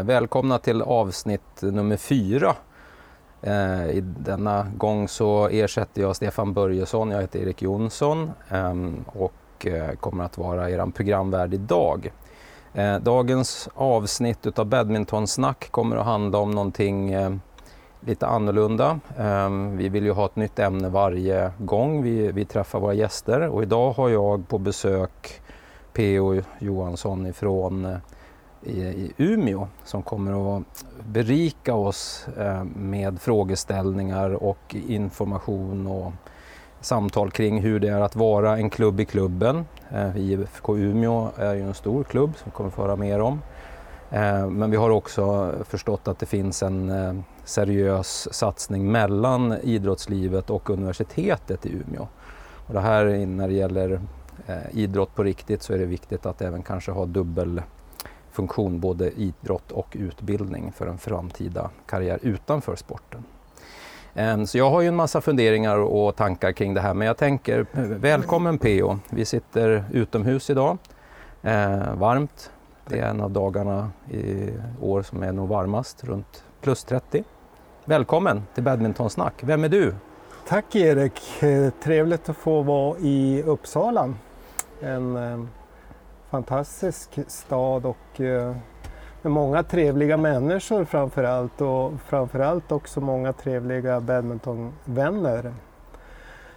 Eh, välkomna till avsnitt nummer fyra. Eh, I denna gång så ersätter jag Stefan Börjesson, jag heter Erik Jonsson ehm, och eh, kommer att vara er programvärd idag. Eh, dagens avsnitt utav Badmintonsnack kommer att handla om någonting eh, lite annorlunda. Ehm, vi vill ju ha ett nytt ämne varje gång vi, vi träffar våra gäster och idag har jag på besök P.O. Johansson ifrån eh, i, i Umeå som kommer att berika oss eh, med frågeställningar och information och samtal kring hur det är att vara en klubb i klubben. Eh, IFK Umeå är ju en stor klubb som vi kommer att få höra mer om. Eh, men vi har också förstått att det finns en eh, seriös satsning mellan idrottslivet och universitetet i Umeå. Och det här när det gäller eh, idrott på riktigt så är det viktigt att även kanske ha dubbel funktion både idrott och utbildning för en framtida karriär utanför sporten. Ehm, så jag har ju en massa funderingar och tankar kring det här men jag tänker välkommen PO. Vi sitter utomhus idag. Ehm, varmt, det är en av dagarna i år som är nog varmast, runt plus 30. Välkommen till Badmintonsnack. Vem är du? Tack Erik! Eh, trevligt att få vara i Uppsala. En eh, fantastisk stad och eh, med många trevliga människor framför allt och framför allt också många trevliga badmintonvänner.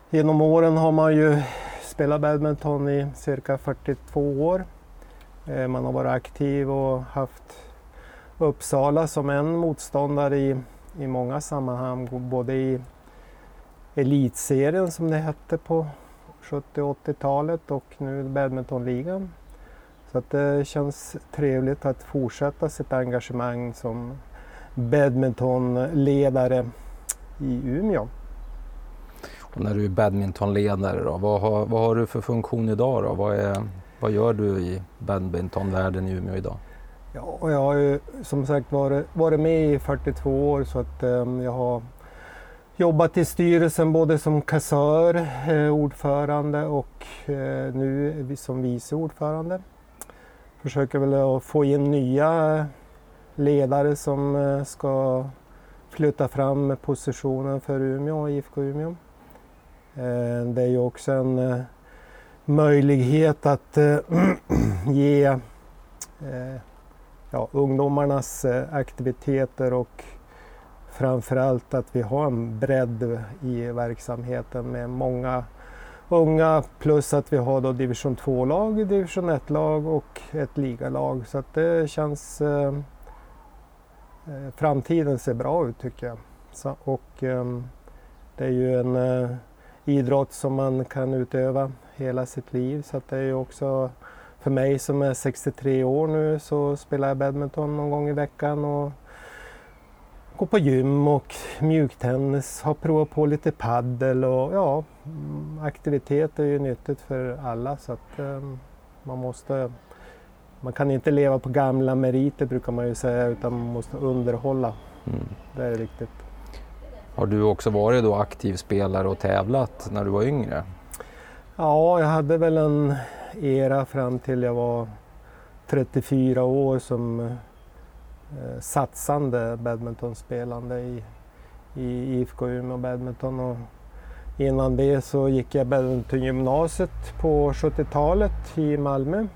Genom åren har man ju spelat badminton i cirka 42 år eh, man har varit aktiv och haft Uppsala som en motståndare i, i många sammanhang, både i elitserien som det hette på 70 80-talet och nu badmintonligan. Så att det känns trevligt att fortsätta sitt engagemang som badmintonledare i Umeå. Och när du är badmintonledare, då, vad, har, vad har du för funktion idag? Då? Vad är vad gör du i badmintonvärlden i Umeå idag? Ja, jag har ju som sagt varit, varit med i 42 år så att um, jag har jobbat i styrelsen både som kassör, eh, ordförande och eh, nu som vice ordförande. Försöker väl att få in nya ledare som eh, ska flytta fram positionen för Umeå, IFK Umeå. Eh, det är ju också en eh, möjlighet att ge ja, ungdomarnas aktiviteter och framförallt att vi har en bredd i verksamheten med många unga plus att vi har då division 2-lag, division 1-lag och ett ligalag. Så att det känns... Eh, eh, framtiden ser bra ut tycker jag. Så, och eh, det är ju en eh, idrott som man kan utöva hela sitt liv. Så att det är ju också för mig som är 63 år nu så spelar jag badminton någon gång i veckan och går på gym och mjuktennis, har provat på lite paddel och ja, aktivitet är ju nyttigt för alla så att um, man måste man kan inte leva på gamla meriter brukar man ju säga utan man måste underhålla. Mm. Det är viktigt. Har du också varit då aktiv spelare och tävlat när du var yngre? Ja, jag hade väl en era fram till jag var 34 år som eh, satsande badmintonspelande i, i IFK Umeå Badminton. Och innan det så gick jag badmintongymnasiet på 70-talet i Malmö.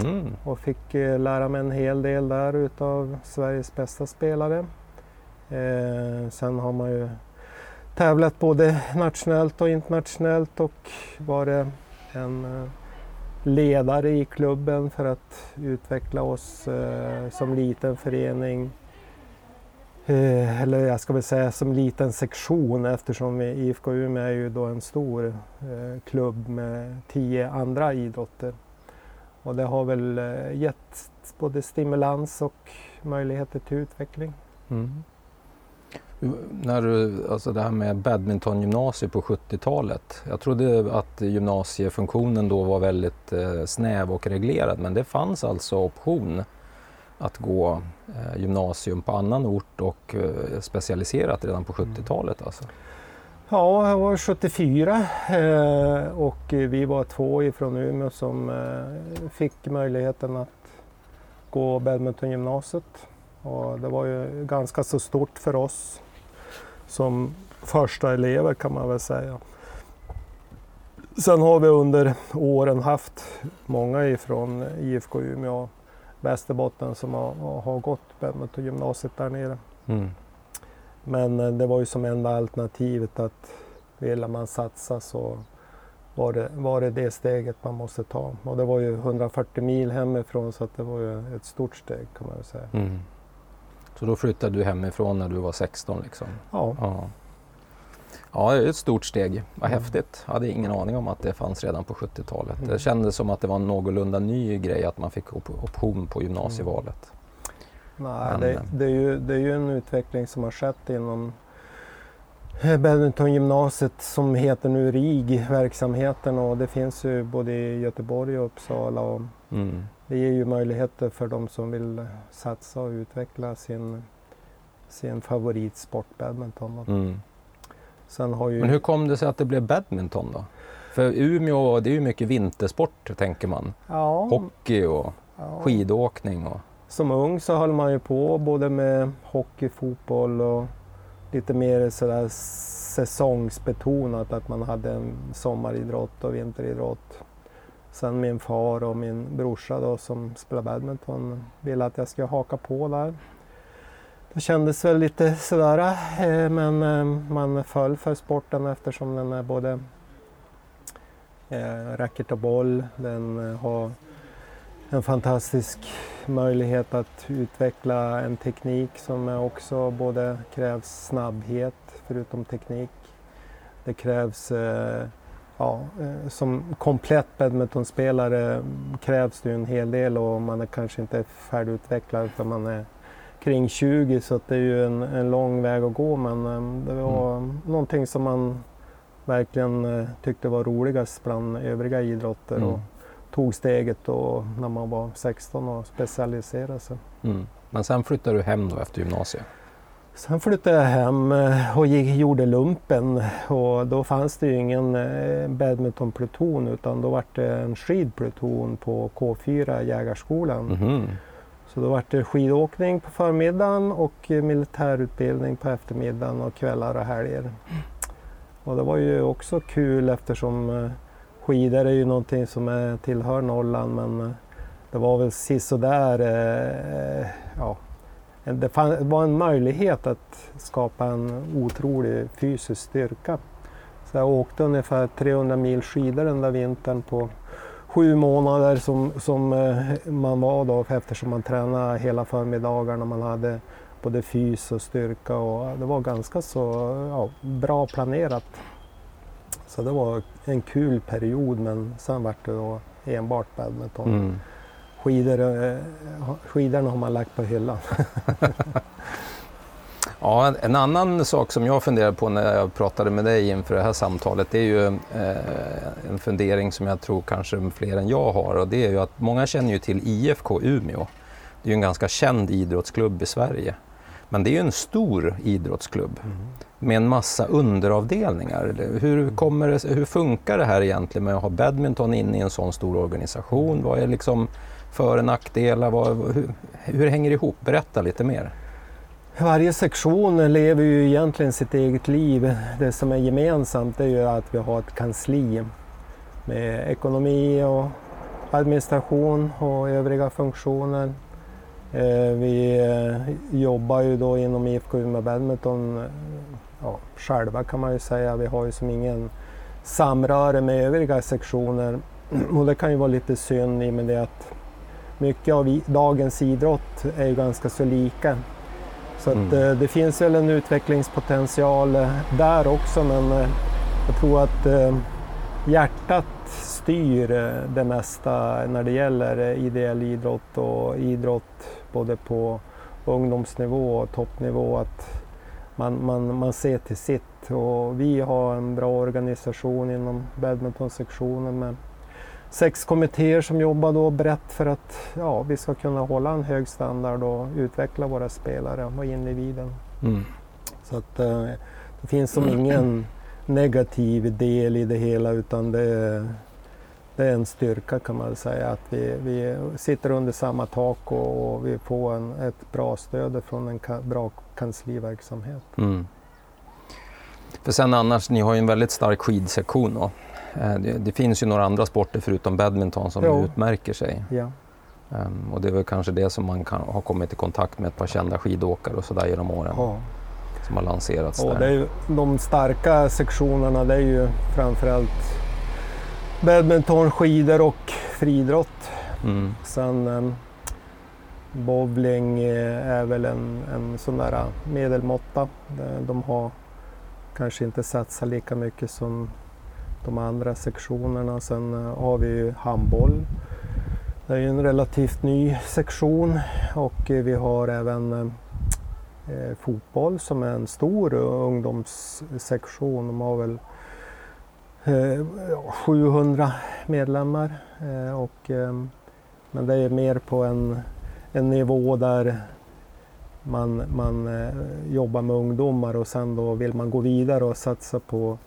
Mm. Och fick eh, lära mig en hel del där utav Sveriges bästa spelare. Eh, sen har man ju tävlat både nationellt och internationellt och varit en eh, ledare i klubben för att utveckla oss eh, som liten förening. Eh, eller jag ska väl säga som liten sektion eftersom vi, IFK Umeå är ju då en stor eh, klubb med tio andra idrotter. Och det har väl eh, gett både stimulans och möjligheter till utveckling. Mm. När du, alltså det här med badmintongymnasiet på 70-talet. Jag trodde att gymnasiefunktionen då var väldigt eh, snäv och reglerad men det fanns alltså option att gå eh, gymnasium på annan ort och eh, specialiserat redan på 70-talet alltså. Ja, jag var 74 eh, och vi var två ifrån Umeå som fick möjligheten att gå badmintongymnasiet. Och det var ju ganska så stort för oss som första elever kan man väl säga. Sen har vi under åren haft många ifrån IFK Umeå Västerbotten som har, har gått badmintongymnasiet där nere. Mm. Men eh, det var ju som enda alternativet att ville man satsa så var det, var det det steget man måste ta. Och det var ju 140 mil hemifrån så att det var ju ett stort steg kan man väl säga. Mm. Så då flyttade du hemifrån när du var 16 liksom? Ja. ja. Ja, det är ett stort steg. Vad häftigt. Jag hade ingen aning om att det fanns redan på 70-talet. Mm. Det kändes som att det var en någorlunda ny grej att man fick op option på gymnasievalet. Mm. Nej, Men, det, eh, det, är ju, det är ju en utveckling som har skett inom badmintongymnasiet som heter nu RIG, verksamheten och det finns ju både i Göteborg och Uppsala. Och mm. Det ger ju möjligheter för de som vill satsa och utveckla sin, sin favoritsport badminton. Mm. Ju... Men hur kom det sig att det blev badminton då? För Umeå, det är ju mycket vintersport tänker man. Ja. Hockey och ja. skidåkning. Och... Som ung så höll man ju på både med hockey, fotboll och lite mer sådär säsongsbetonat att man hade en sommaridrott och vinteridrott. Sen min far och min brorsa då som spelar badminton ville att jag skulle haka på där. Det kändes väl lite sådär eh, men eh, man föll för sporten eftersom den är både eh, racket och boll. Den har en fantastisk möjlighet att utveckla en teknik som också både krävs snabbhet förutom teknik. Det krävs, ja, som komplett badmintonspelare krävs det en hel del och man är kanske inte färdigutvecklad utan man är kring 20 så det är ju en, en lång väg att gå men um, det var mm. någonting som man verkligen uh, tyckte var roligast bland övriga idrotter mm. och tog steget då när man var 16 och specialiserade sig. Mm. Men sen flyttade du hem då efter gymnasiet? Sen flyttade jag hem eh, och gick, gjorde lumpen och då fanns det ju ingen eh, badmintonpluton utan då var det en skidpluton på K4 Jägarskolan. Mm. Så då var det skidåkning på förmiddagen och eh, militärutbildning på eftermiddagen och kvällar och helger. Och det var ju också kul eftersom eh, skidor är ju någonting som är, tillhör Norrland men eh, det var väl sisådär, eh, ja, det var en möjlighet att skapa en otrolig fysisk styrka. Så jag åkte ungefär 300 mil skidor den där vintern på sju månader som, som eh, man var då eftersom man tränade hela förmiddagarna. Man hade både fys och styrka och det var ganska så ja, bra planerat. Så det var en kul period men sen var det då enbart badminton. Mm. Skidor, eh, skidorna har man lagt på hyllan. Ja, en annan sak som jag funderade på när jag pratade med dig inför det här samtalet, det är ju eh, en fundering som jag tror kanske fler än jag har och det är ju att många känner ju till IFK Umeå. Det är ju en ganska känd idrottsklubb i Sverige. Men det är ju en stor idrottsklubb mm. med en massa underavdelningar. Hur, kommer det, hur funkar det här egentligen med att ha badminton inne i en sån stor organisation? Vad är liksom för och nackdelar? Vad, hur, hur hänger det ihop? Berätta lite mer. Varje sektion lever ju egentligen sitt eget liv. Det som är gemensamt är ju att vi har ett kansli med ekonomi och administration och övriga funktioner. Eh, vi eh, jobbar ju då inom IFK Umeå Badminton eh, ja, själva kan man ju säga. Vi har ju som ingen samröre med övriga sektioner och det kan ju vara lite synd i och med det att mycket av dagens idrott är ju ganska så lika. Så mm. att, eh, det finns väl en utvecklingspotential eh, där också men eh, jag tror att hjärtat styr det mesta när det gäller ideell idrott och idrott både på ungdomsnivå och toppnivå. Att man, man, man ser till sitt och vi har en bra organisation inom badmintonsektionen med sex kommittéer som jobbar då brett för att ja, vi ska kunna hålla en hög standard och utveckla våra spelare och individen. Mm. Så att eh, det finns som ingen negativ del i det hela utan det, det är en styrka kan man säga att vi, vi sitter under samma tak och, och vi får en, ett bra stöd från en ka, bra kansliverksamhet. Mm. För sen annars, ni har ju en väldigt stark skidsektion. Då. Eh, det, det, finns ju några andra sporter förutom badminton som jo. utmärker sig. Ja. Um, och det är väl kanske det som man kan, har kommit i kontakt med ett par kända skidåkare och sådär genom åren. Ja. Som har lanserats och där. Det är ju, de starka sektionerna det är ju framförallt badminton, skidor och friidrott. Mm. Sen um, bowling eh, är väl en, en sån där medelmåtta. De har kanske inte satsat lika mycket som de andra sektionerna. Sen eh, har vi ju handboll. Det är ju en relativt ny sektion och eh, vi har även eh, fotboll som är en stor ungdomssektion. De har väl 700 medlemmar. Och, men det är mer på en, en nivå där man, man jobbar med ungdomar och sen då vill man gå vidare och satsa på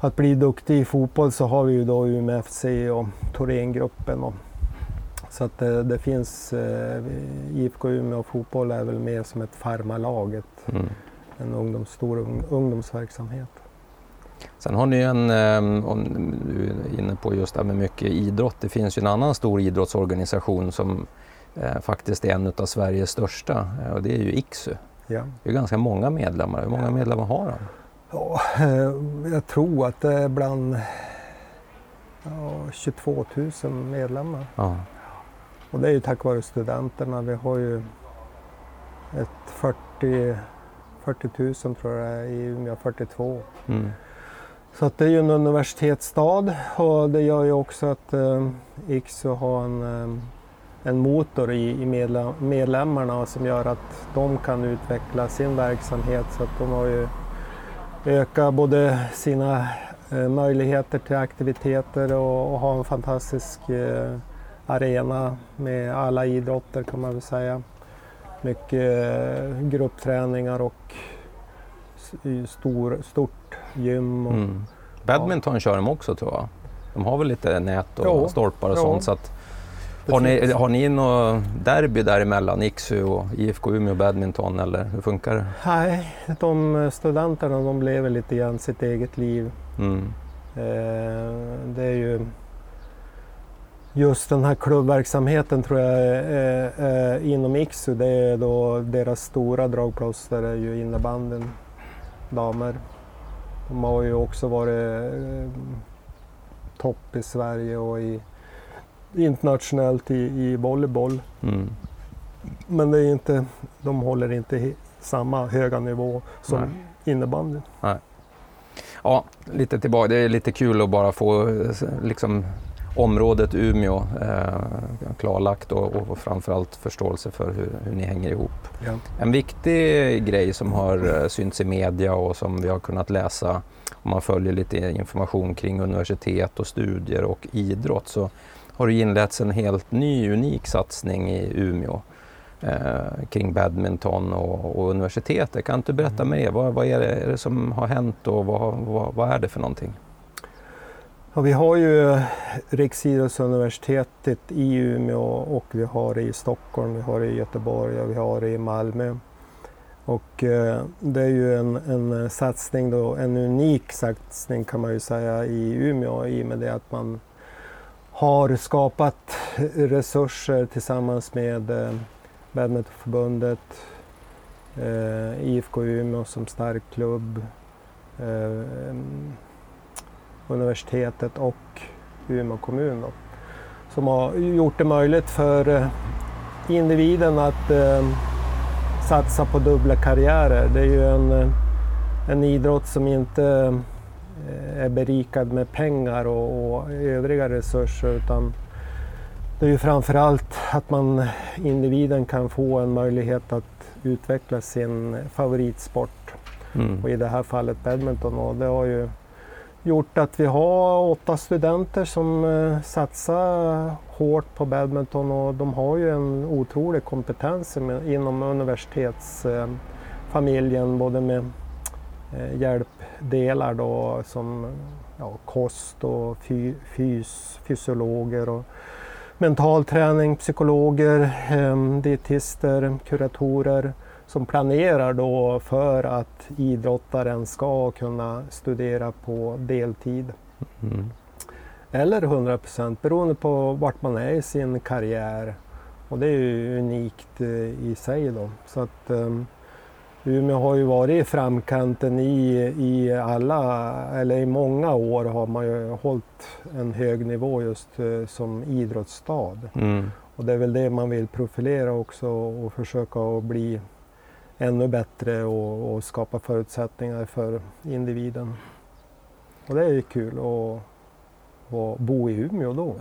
att bli duktig i fotboll så har vi ju då Umeå FC och Thorengruppen. Så att det, det finns, eh, IFK Umeå och fotboll är väl mer som ett farmarlag, mm. en ungdoms, stor un, ungdomsverksamhet. Sen har ni en, eh, om du är inne på just det här med mycket idrott, det finns ju en annan stor idrottsorganisation som eh, faktiskt är en av Sveriges största eh, och det är ju IKSU. Ja. Det är ganska många medlemmar, hur många medlemmar har de? Ja, eh, jag tror att det är bland ja, 22 000 medlemmar. Ja. Och det är ju tack vare studenterna. Vi har ju ett 40, 40 000 tror jag i Umeå, 42. Mm. Så att det är ju en universitetsstad och det gör ju också att eh, IKSU har en, eh, en motor i, i medlem, medlemmarna som gör att de kan utveckla sin verksamhet. Så att de har ju öka både sina eh, möjligheter till aktiviteter och, och, ha en fantastisk eh, arena med alla idrotter kan man väl säga. Mycket eh, gruppträningar och stor, stort gym. Och, mm. Badminton ja. kör de också tror jag. De har väl lite nät och jo, stolpar och jo. sånt. Så att har ni, har ni något derby däremellan, IKSU och IFK Umeå badminton eller hur funkar det? Nej, de studenterna de lever lite grann sitt eget liv. Mm. Eh, det är ju just den här klubbverksamheten tror jag är, är, inom IKSU, det är då deras stora dragplåster är ju innebandyn, damer. De har ju också varit eh, topp i Sverige och i internationellt i, i volleyboll. Mm. Men det är inte, de håller inte samma höga nivå som Nej. innebandy. Nej. Ja, lite tillbaka. Det är lite kul att bara få liksom, området Umeå eh, klarlagt och, och framförallt förståelse för hur, hur ni hänger ihop. Ja. En viktig grej som har eh, synts i media och som vi har kunnat läsa om man följer lite information kring universitet och studier och idrott så har det inletts en helt ny unik satsning i Umeå eh, kring badminton och, och universitetet. Kan du berätta mm. mer? Vad, vad är, det, är, det, som har hänt och vad, vad, vad är det för någonting? Ja, vi har ju Riksidrottsuniversitetet i Umeå och vi har det i Stockholm, vi har det i Göteborg och vi har det i Malmö. Och eh, det är ju en, en satsning då, en unik satsning kan man ju säga i Umeå i och med det att man har skapat resurser tillsammans med eh, Badmintonförbundet, eh, IFK Umeå som stark klubb, eh, universitetet och Umeå kommun då, som har gjort det möjligt för eh, individen att eh, satsa på dubbla karriärer. Det är ju en, eh, en idrott som inte Eh, är berikad med pengar och, och övriga resurser utan det är ju framförallt att man, individen kan få en möjlighet att utveckla sin favoritsport. Mm. Och i det här fallet badminton. Och det har ju gjort att vi har åtta studenter som eh, satsar hårt på badminton och de har ju en otrolig kompetens inom universitetsfamiljen både med Eh, hjälpdelar då som ja, kost och fy, fys, fysiologer och mental träning, psykologer, eh, dietister, kuratorer som planerar då för att idrottaren ska kunna studera på deltid. Mm. Eller 100 procent beroende på vart man är i sin karriär. Och det är ju unikt eh, i sig då. Så att, um, Umeå har ju varit i framkanten i, i alla, eller i många år har man ju hållit en hög nivå just uh, som idrottsstad. Mm. Och det är väl det man vill profilera också och försöka att bli ännu bättre och, och skapa förutsättningar för individen. Och det är ju kul att, att bo i Umeå då.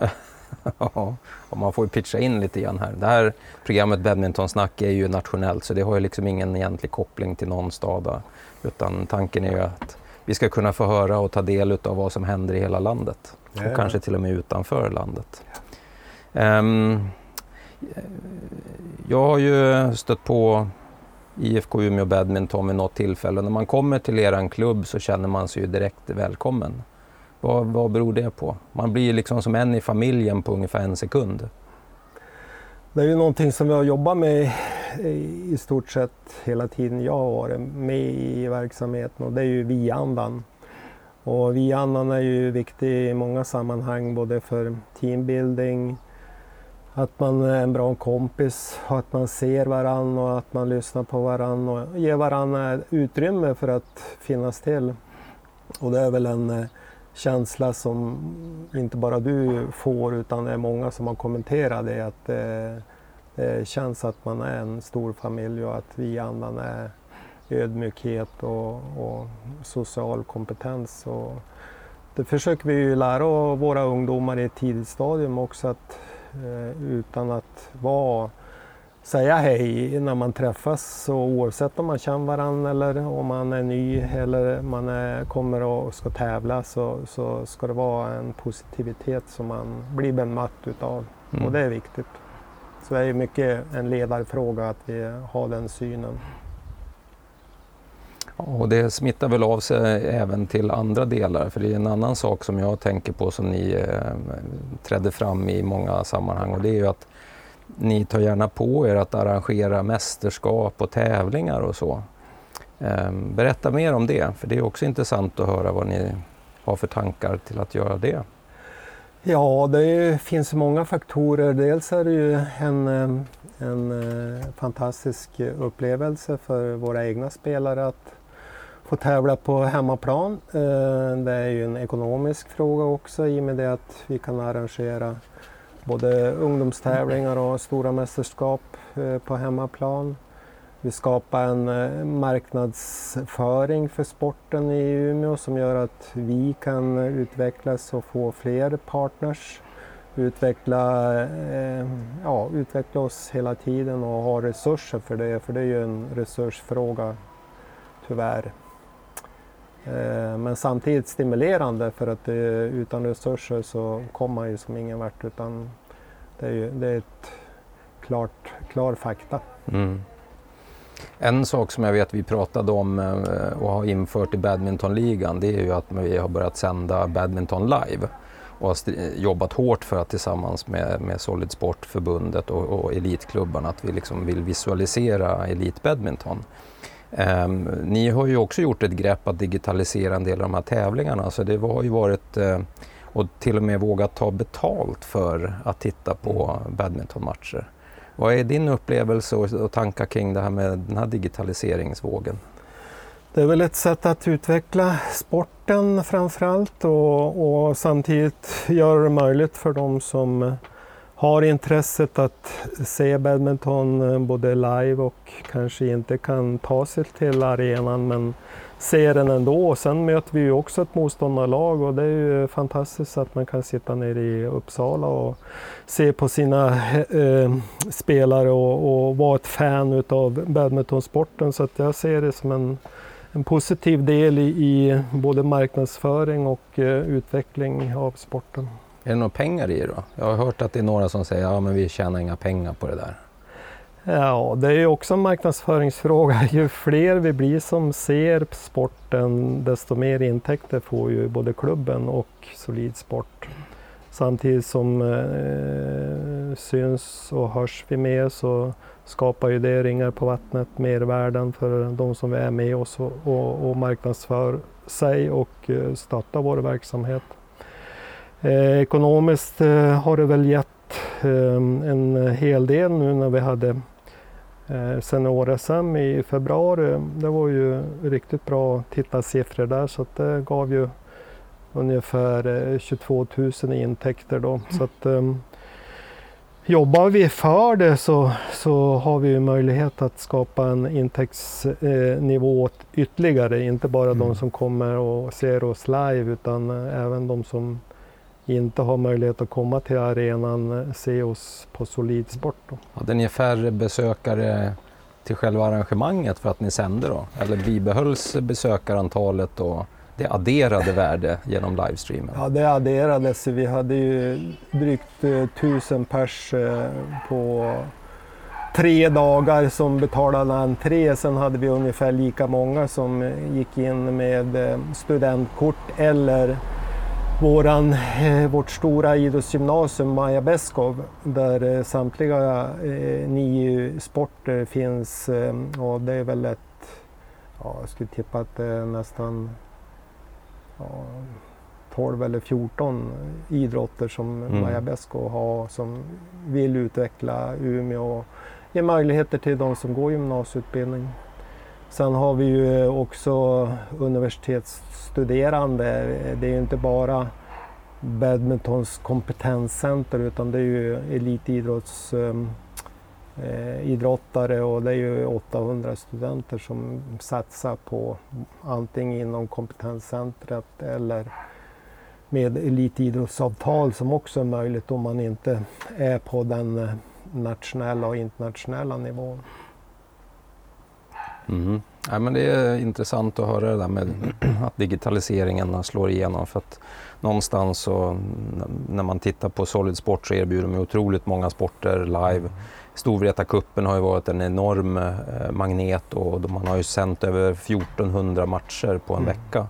ja, och man får ju pitcha in lite grann här. Det här programmet Badmintonsnack är ju nationellt så det har ju liksom ingen egentlig koppling till någon stad. Utan tanken är ju att vi ska kunna få höra och ta del av vad som händer i hela landet. Ja. Och kanske till och med utanför landet. Um, jag har ju stött på IFK Umeå Badminton vid något tillfälle. När man kommer till er klubb så känner man sig ju direkt välkommen. Vad, vad beror det på? Man blir liksom som en i familjen på ungefär en sekund. Det är ju någonting som vi har jobbat med i stort sett hela tiden jag har varit med i verksamheten och det är ju vi-andan. Och vi-andan är ju viktig i många sammanhang både för teambuilding, att man är en bra kompis, att man ser varann och att man lyssnar på varann och ger varann utrymme för att finnas till. Och det är väl en eh, känsla som inte bara du får utan det är många som har kommenterat det att det, det känns att man är en stor familj och att vi andan är ödmjukhet och, och social kompetens. Och det försöker vi ju lära våra ungdomar i ett tidigt stadium också att eh, utan att vara säga hej när man träffas så oavsett om man känner varandra eller om man är ny eller man är, kommer och ska tävla så, så ska det vara en positivitet som man blir bemött utav mm. och det är viktigt. Så det är mycket en ledarfråga att vi har den synen. Och det smittar väl av sig även till andra delar, för det är en annan sak som jag tänker på som ni eh, trädde fram i många sammanhang och det är ju att ni tar gärna på er att arrangera mästerskap och tävlingar och så. Ehm, berätta mer om det, för det är också intressant att höra vad ni har för tankar till att göra det. Ja, det finns många faktorer. Dels är det ju en, eh, en eh, fantastisk upplevelse för våra egna spelare att få tävla på hemmaplan. Eh, det är ju en ekonomisk fråga också i och med det att vi kan arrangera både ungdomstävlingar och stora mästerskap eh, på hemmaplan. Vi skapar en eh, marknadsföring för sporten i Umeå som gör att vi kan utvecklas och få fler partners. Utveckla, eh, ja, utveckla oss hela tiden och ha resurser för det, för det är ju en resursfråga tyvärr. Eh, men samtidigt stimulerande för att utan resurser så kommer man ju som ingen vart utan det är, ju, det är ett klart, klar fakta. Mm. En sak som jag vet vi pratade om eh, och har infört i badmintonligan det är ju att vi har börjat sända badminton live och har jobbat hårt för att tillsammans med, med Solid Sportförbundet och, och elitklubbarna att vi liksom vill visualisera elitbadminton. Um, ni har ju också gjort ett grepp att digitalisera en del av de här tävlingarna så det har ju varit uh, och till och med vågat ta betalt för att titta på badmintonmatcher. Vad är din upplevelse och tankar kring det här med den här digitaliseringsvågen? Det är väl ett sätt att utveckla sporten framförallt och, och samtidigt göra det möjligt för de som har intresset att se badminton eh, både live och kanske inte kan ta sig till arenan men ser den ändå. Sen möter vi ju också ett motståndarlag och det är ju fantastiskt att man kan sitta nere i Uppsala och se på sina eh, spelare och, och, vara ett fan utav badmintonsporten. Så att jag ser det som en, en positiv del i, i både marknadsföring och eh, utveckling av sporten. Är det några pengar i det då? Jag har hört att det är några som säger att ja, vi tjänar inga pengar på det där. Ja, det är ju också en marknadsföringsfråga. Ju fler vi blir som ser sporten, desto mer intäkter får ju både klubben och Solid Sport. Samtidigt som eh, syns och hörs vi mer så skapar ju det ringar på vattnet mervärden för de som är med oss och, och, och marknadsför sig och eh, stöttar vår verksamhet. Eh, ekonomiskt eh, har det väl gett eh, en hel del nu när vi hade eh, senior-SM i februari. Det var ju riktigt bra tittarsiffror där så att det gav ju ungefär 22 000 i intäkter då. Mm. Så att, um, jobbar vi för det så, så har vi möjlighet att skapa en intäktsnivå ytterligare. Inte bara mm. de som kommer och ser oss live utan även de som inte har möjlighet att komma till arenan se oss på Solid Sport. Då. Hade ni färre besökare till själva arrangemanget för att ni sände då? Eller bibehölls besökarantalet och det adderade värde genom livestreamen? Ja, det adderades. Vi hade ju drygt eh, tusen pers eh, på tre dagar som betalade entré. Sen hade vi ungefär lika många som gick in med eh, studentkort eller våran, vårt stora idrottsgymnasium Maja Beskov där samtliga nio sporter finns. Och det är väl ett, ja, jag skulle tippa att det är nästan ja, 12 eller 14 idrotter som mm. Maja Besko har som vill utveckla Umeå och ge möjligheter till de som går gymnasieutbildning. Sen har vi ju också universitetsstuderande. Det är ju inte bara badmintons kompetenscenter utan det är ju elitidrottare ehm, eh, och det är ju 800 studenter som satsar på antingen inom kompetenscentret eller med elitidrottsavtal som också är möjligt om man inte är på den eh, nationella och internationella nivån. Mm. Ja, men det är intressant att höra det där med att digitaliseringen slår igenom. För att någonstans så, när man tittar på Solid Sport så erbjuder de otroligt många sporter live. Mm. Storvreta-cupen har ju varit en enorm eh, magnet och man har ju sänt över 1400 matcher på en mm. vecka.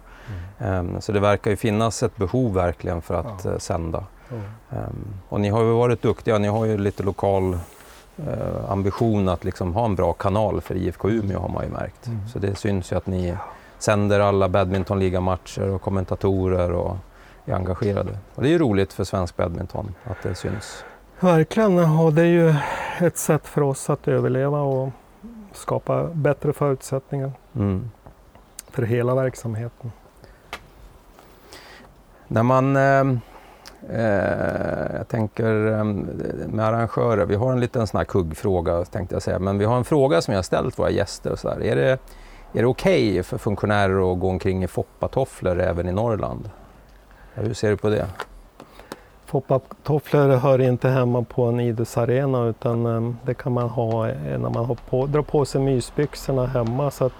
Mm. Um, så det verkar ju finnas ett behov verkligen för att ja. uh, sända. Mm. Och ni har ju varit duktiga, ni har ju lite lokal uh, ambition att liksom ha en bra kanal för IFK Umeå har man ju märkt. Mm. Så det syns ju att ni sänder alla badmintonligamatcher och kommentatorer och är engagerade. Och det är ju roligt för svensk badminton att det syns. Verkligen, och det är ju ett sätt för oss att överleva och skapa bättre förutsättningar mm. för hela verksamheten. När man, eh, eh, jag tänker eh, med arrangörer, vi har en liten sån här kuggfråga tänkte jag säga, men vi har en fråga som jag har ställt våra gäster. Och så här. Är det, är det okej okay för funktionärer att gå omkring i foppatofflor även i Norrland? Hur ser du på det? Foppatofflor hör inte hemma på en idrottsarena utan ehm, det kan man ha eh, när man har på, drar på sig mysbyxorna hemma. Så att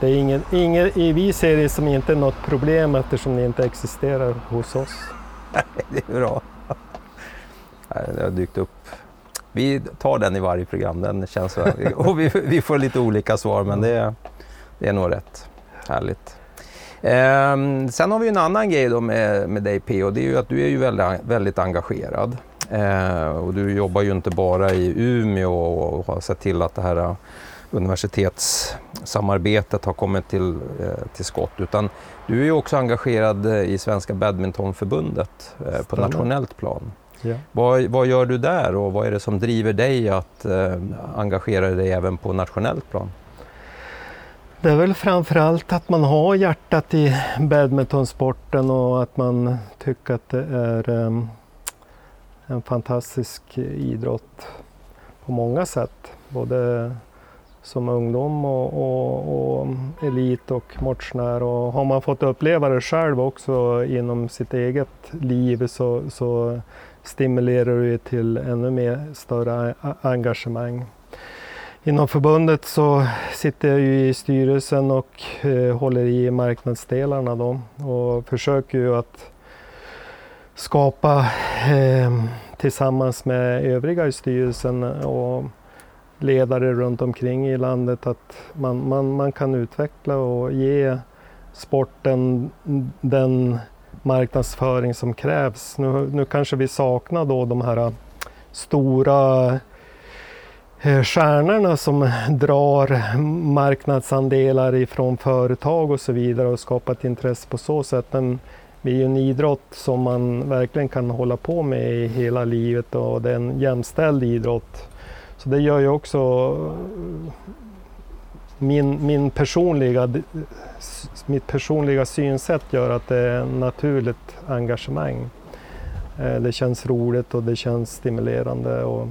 det är ingen, ingen, vi ser det som inte något problem eftersom det inte existerar hos oss. det är bra. Det har dykt upp. Vi tar den i varje program, den känns och vi, vi får lite olika svar men det, det är nog rätt. Härligt. Eh, sen har vi en annan grej då med, med dig P.O. det är ju att du är ju väldigt, väldigt engagerad. Eh, och du jobbar ju inte bara i Umeå och har sett till att det här universitetssamarbetet har kommit till, eh, till skott utan du är ju också engagerad i Svenska Badmintonförbundet eh, på nationellt plan. Ja. Vad, vad, gör du där och vad är det som driver dig att eh, engagera dig även på nationellt plan? Det är väl framförallt att man har hjärtat i badmintonsporten och att man tycker att det är en fantastisk idrott på många sätt. Både som ungdom och, och, och, elit och motionär. Och har man fått uppleva det själv också inom sitt eget liv så, så stimulerar det till ännu mer större engagemang. Inom förbundet så sitter jag ju i styrelsen och eh, håller i marknadsdelarna då och försöker ju att skapa eh, tillsammans med övriga i styrelsen och ledare runt omkring i landet att man, man, man kan utveckla och ge sporten den marknadsföring som krävs. Nu, nu kanske vi saknar då de här stora eh, stjärnorna som drar marknadsandelar ifrån företag och så vidare och skapar ett intresse på så sätt. Men vi är ju en idrott som man verkligen kan hålla på med i hela livet och det är en jämställd idrott. Så det gör ju också eh, min, min personliga, mitt personliga synsätt gör att det är ett naturligt engagemang. Eh, det känns roligt och det känns stimulerande och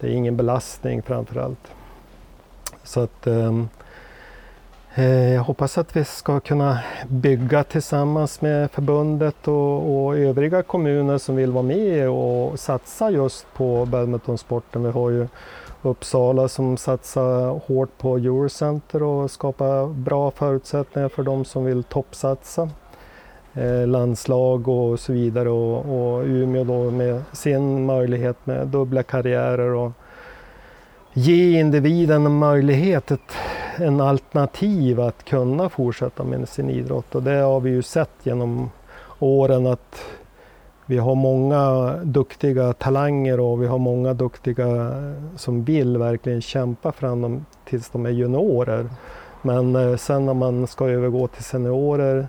det är ingen belastning framför allt. Så att eh, Eh, jag hoppas att vi ska kunna bygga tillsammans med förbundet och, och, övriga kommuner som vill vara med och satsa just på badmintonsporten. Vi har ju Uppsala som satsar hårt på Eurocenter och skapar bra förutsättningar för de som vill toppsatsa. Eh, landslag och så vidare och, och Umeå då med sin möjlighet med dubbla karriärer och ge individen en möjlighet, ett, en alternativ att kunna fortsätta med sin idrott och det har vi ju sett genom åren att vi har många duktiga talanger och vi har många duktiga som vill verkligen kämpa fram dem tills de är juniorer. Men eh, sen när man ska övergå till seniorer,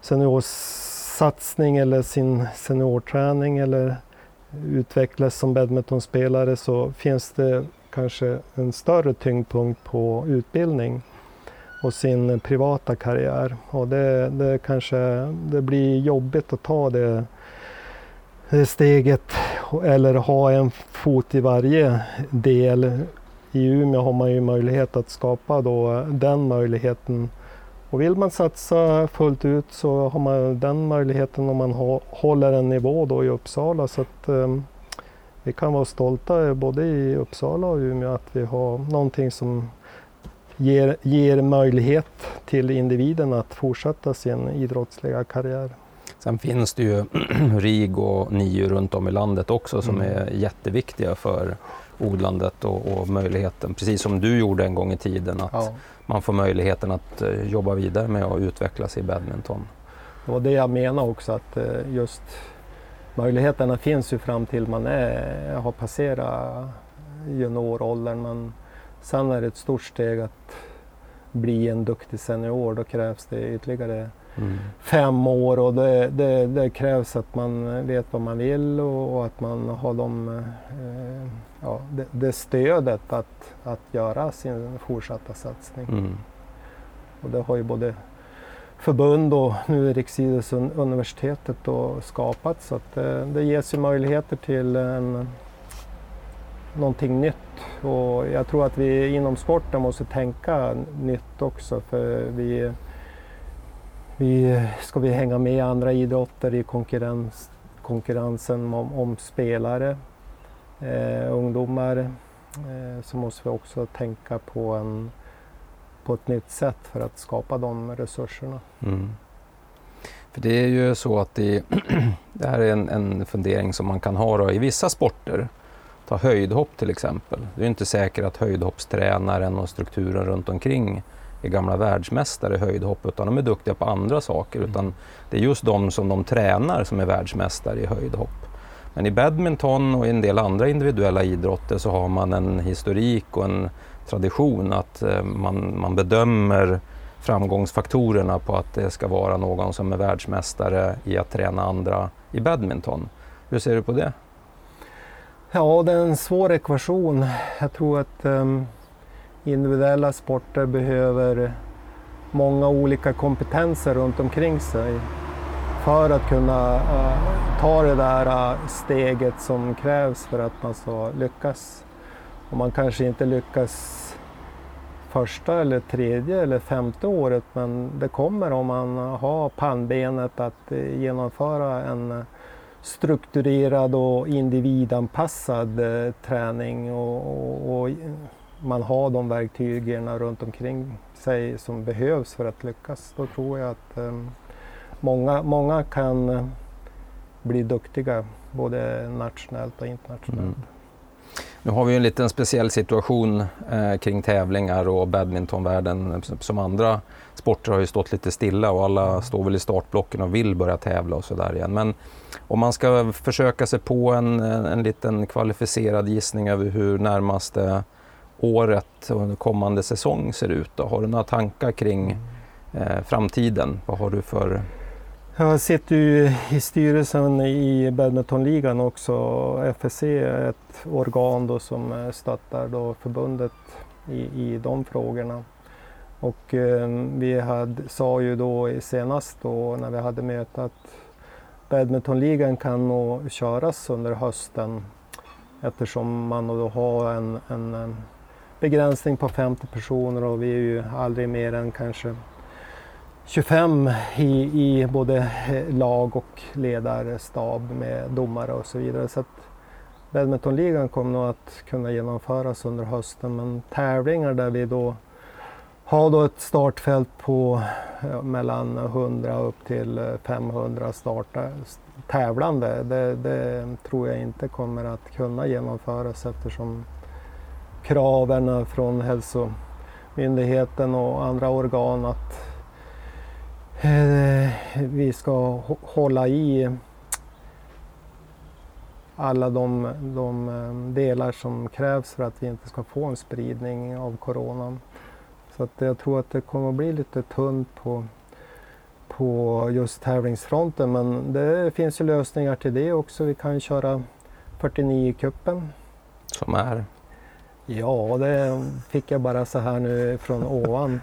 seniorsatsning eller sin seniorträning eller utvecklas som badmintonspelare så finns det kanske en större tyngdpunkt på utbildning och sin privata karriär. Och det, det kanske det blir jobbigt att ta det steget eller ha en fot i varje del. I Umeå har man ju möjlighet att skapa då den möjligheten. Och vill man satsa fullt ut så har man den möjligheten om man håller en nivå då i Uppsala. Så att, um, vi kan vara stolta både i Uppsala och Umeå att vi har någonting som ger, ger möjlighet till individen att fortsätta sin idrottsliga karriär. Sen finns det ju RIG och NIU runt om i landet också som mm. är jätteviktiga för odlandet och, och, möjligheten, precis som du gjorde en gång i tiden, att ja. man får möjligheten att uh, jobba vidare med att utvecklas i badminton. Det var det jag menade också, att uh, just möjligheterna finns ju fram till man är, har passerat junioråldern, men sen är det ett stort steg att bli en duktig senior, då krävs det ytterligare mm. fem år och det, det, det, krävs att man vet vad man vill och, och att man har de, eh, ja, det, det, stödet att, att göra sin fortsatta satsning. Mm. Och det har ju både förbund och nu Riksidrottsuniversitetet skapat så att det, det ges ju möjligheter till en, någonting nytt. Och jag tror att vi inom sporten måste tänka nytt också för vi vi, ska vi hänga med andra idrotter i konkurrens, konkurrensen om, om spelare, eh, ungdomar, eh, så måste vi också tänka på, en, på ett nytt sätt för att skapa de resurserna. Mm. För det är ju så att det, det här är en, en fundering som man kan ha i vissa sporter. Ta höjdhopp till exempel. Det är inte säkert att höjdhoppstränaren och strukturen runt omkring är gamla världsmästare i höjdhopp utan de är duktiga på andra saker. Mm. Utan det är just de som de tränar som är världsmästare i höjdhopp. Men i badminton och i en del andra individuella idrotter så har man en historik och en tradition att eh, man, man bedömer framgångsfaktorerna på att det ska vara någon som är världsmästare i att träna andra i badminton. Hur ser du på det? Ja, det är en svår ekvation. Jag tror att um, individuella sporter behöver många olika kompetenser runt omkring sig för att kunna uh, ta det där uh, steget som krävs för att man ska lyckas. Och man kanske inte lyckas första eller tredje eller femte året men det kommer om man har pannbenet att eh, genomföra en eh, strukturerad och individanpassad eh, träning och, och, och man har de verktygen runt omkring sig som behövs för att lyckas, då tror jag att um, många, många kan bli duktiga både nationellt och internationellt. Mm. Nu har vi en liten speciell situation eh, kring tävlingar och badmintonvärlden. Eh, som andra sporter har ju stått lite stilla och alla står väl i startblocken och vill börja tävla och sådär igen. Men om man ska försöka sig på en, eh, en liten kvalificerad gissning över hur närmaste året och kommande säsong ser ut. Då. Har du några tankar kring eh, framtiden? Vad har du för jag sitter ju i styrelsen i badmintonligan också. FSC är ett organ då som stöttar då förbundet i, i de frågorna. Och eh, vi hade, sa ju då senast då när vi hade möte att badmintonligan kan nog köras under hösten eftersom man då har en, en begränsning på 50 personer och vi är ju aldrig mer än kanske 25 i, i både eh, lag och ledarstab med domare och så vidare. Så att badmintonligan kommer nog att kunna genomföras under hösten men tävlingar där vi då har då ett startfält på ja, mellan 100 upp till 500 starta, tävlande. Det, det, tror jag inte kommer att kunna genomföras eftersom kraven från hälsomyndigheten och andra organ att vi ska hålla i alla de, de, eh, delar som krävs för att vi inte ska få en spridning av coronan. Så att jag tror att det kommer att bli lite tunt på, på just tävlingsfronten men det finns ju lösningar till det också. Vi kan köra 49-cupen. Som är? Ja, det fick jag bara så här nu från ovan.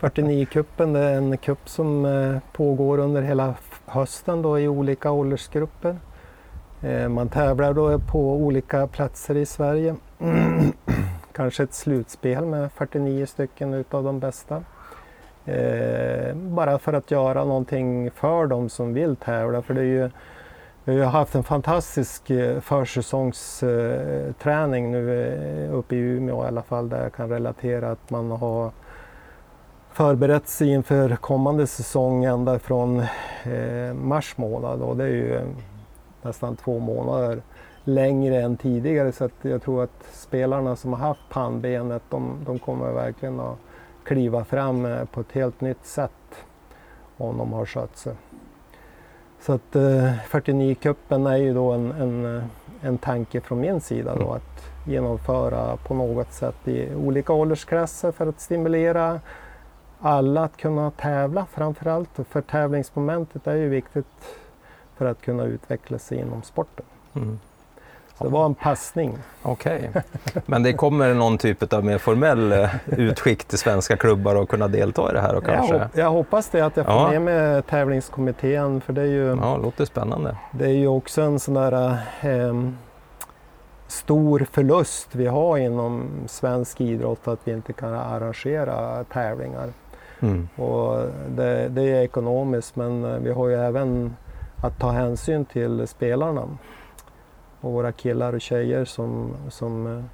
49-cupen är en cup som eh, pågår under hela hösten då i olika åldersgrupper. Eh, man tävlar då på olika platser i Sverige. Kanske ett slutspel med 49 stycken utav de bästa. Eh, bara för att göra någonting för de som vill tävla. För det är ju, vi har haft en fantastisk försäsongsträning nu uppe i Umeå i alla fall där jag kan relatera att man har förberett sig inför kommande säsong ända från eh, mars månad och det är ju eh, nästan två månader längre än tidigare så att jag tror att spelarna som har haft pannbenet de, de kommer verkligen att kliva fram eh, på ett helt nytt sätt om de har skött sig. Så att eh, 49-cupen är ju då en, en, eh, en tanke från min sida då att genomföra på något sätt i olika åldersklasser för att stimulera alla att kunna tävla framförallt. För tävlingsmomentet är ju viktigt för att kunna utveckla sig inom sporten. Mm. Så det var en passning. Okej, okay. men det kommer någon typ av mer formell eh, utskick till svenska klubbar att kunna delta i det här? Och kanske... jag, jag hoppas det, att jag får ja. med mig tävlingskommittén. För det är ju, ja, låter spännande. Det är ju också en sån där eh, stor förlust vi har inom svensk idrott att vi inte kan arrangera tävlingar. Mm. Och det, det, är ekonomiskt men eh, vi har ju även att ta hänsyn till spelarna och våra killar och tjejer som, som eh,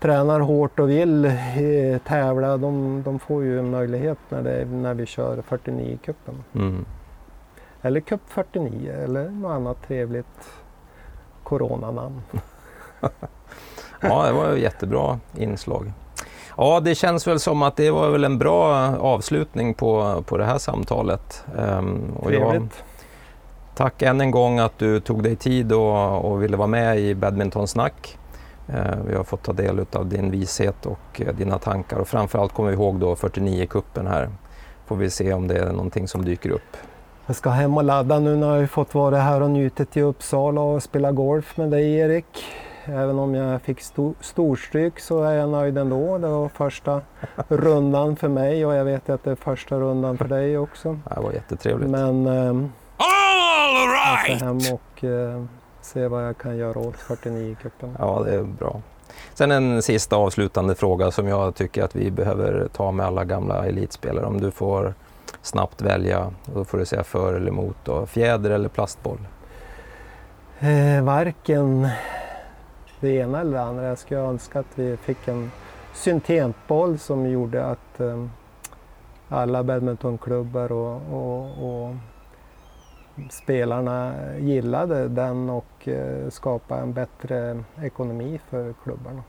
tränar hårt och vill eh, tävla. De, de får ju en möjlighet när, det, när vi kör 49-cupen. Mm. Eller Cup 49 eller något annat trevligt coronanamn. ja, det var ett jättebra inslag. Ja, det känns väl som att det var väl en bra avslutning på, på det här samtalet. Um, och jag, tack än en gång att du tog dig tid och, och ville vara med i Badmintonsnack. Uh, vi har fått ta del av din vishet och uh, dina tankar och framförallt kommer vi ihåg då 49-kuppen här. Får vi se om det är någonting som dyker upp. Jag ska hem och ladda nu när jag fått vara här och njutit i Uppsala och spela golf med dig Erik. Även om jag fick sto storstryk så är jag nöjd ändå. Det var första rundan för mig och jag vet att det är första rundan för dig också. Det var jättetrevligt. Men eh, All right! jag ska hem och eh, se vad jag kan göra åt 49-cupen. Ja, det är bra. Sen en sista avslutande fråga som jag tycker att vi behöver ta med alla gamla elitspelare. Om du får snabbt välja, då får du säga för eller emot. Då. Fjäder eller plastboll? Eh, varken det ena eller det andra. Jag skulle önska att vi fick en syntetboll som gjorde att eh, alla badmintonklubbar och, och, och spelarna gillade den och eh, skapa en bättre ekonomi för klubbarna.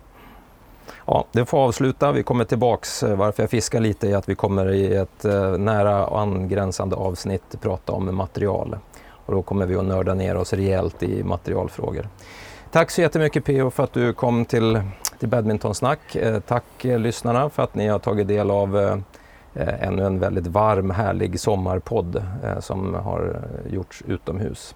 Ja, det får avsluta. Vi kommer tillbaks. Eh, varför jag fiskar lite är att vi kommer i ett eh, nära angränsande avsnitt prata om material. Och då kommer vi att nörda ner oss rejält i materialfrågor. Tack så jättemycket P.O. för att du kom till, till Badmintonsnack. Eh, tack lyssnarna för att ni har tagit del av ännu en väldigt varm, härlig sommarpodd som har gjorts utomhus.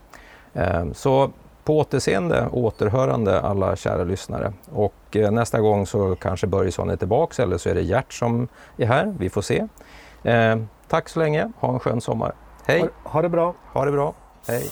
Så på återseende återhörande alla kära lyssnare. Och eh, nästa gång så kanske Börjesson är tillbaks eller så är det Gert som är här. Vi får se. Eh, tack så länge. Ha en skön sommar. Hej! Ha, ha det bra! Ha det bra. Hej!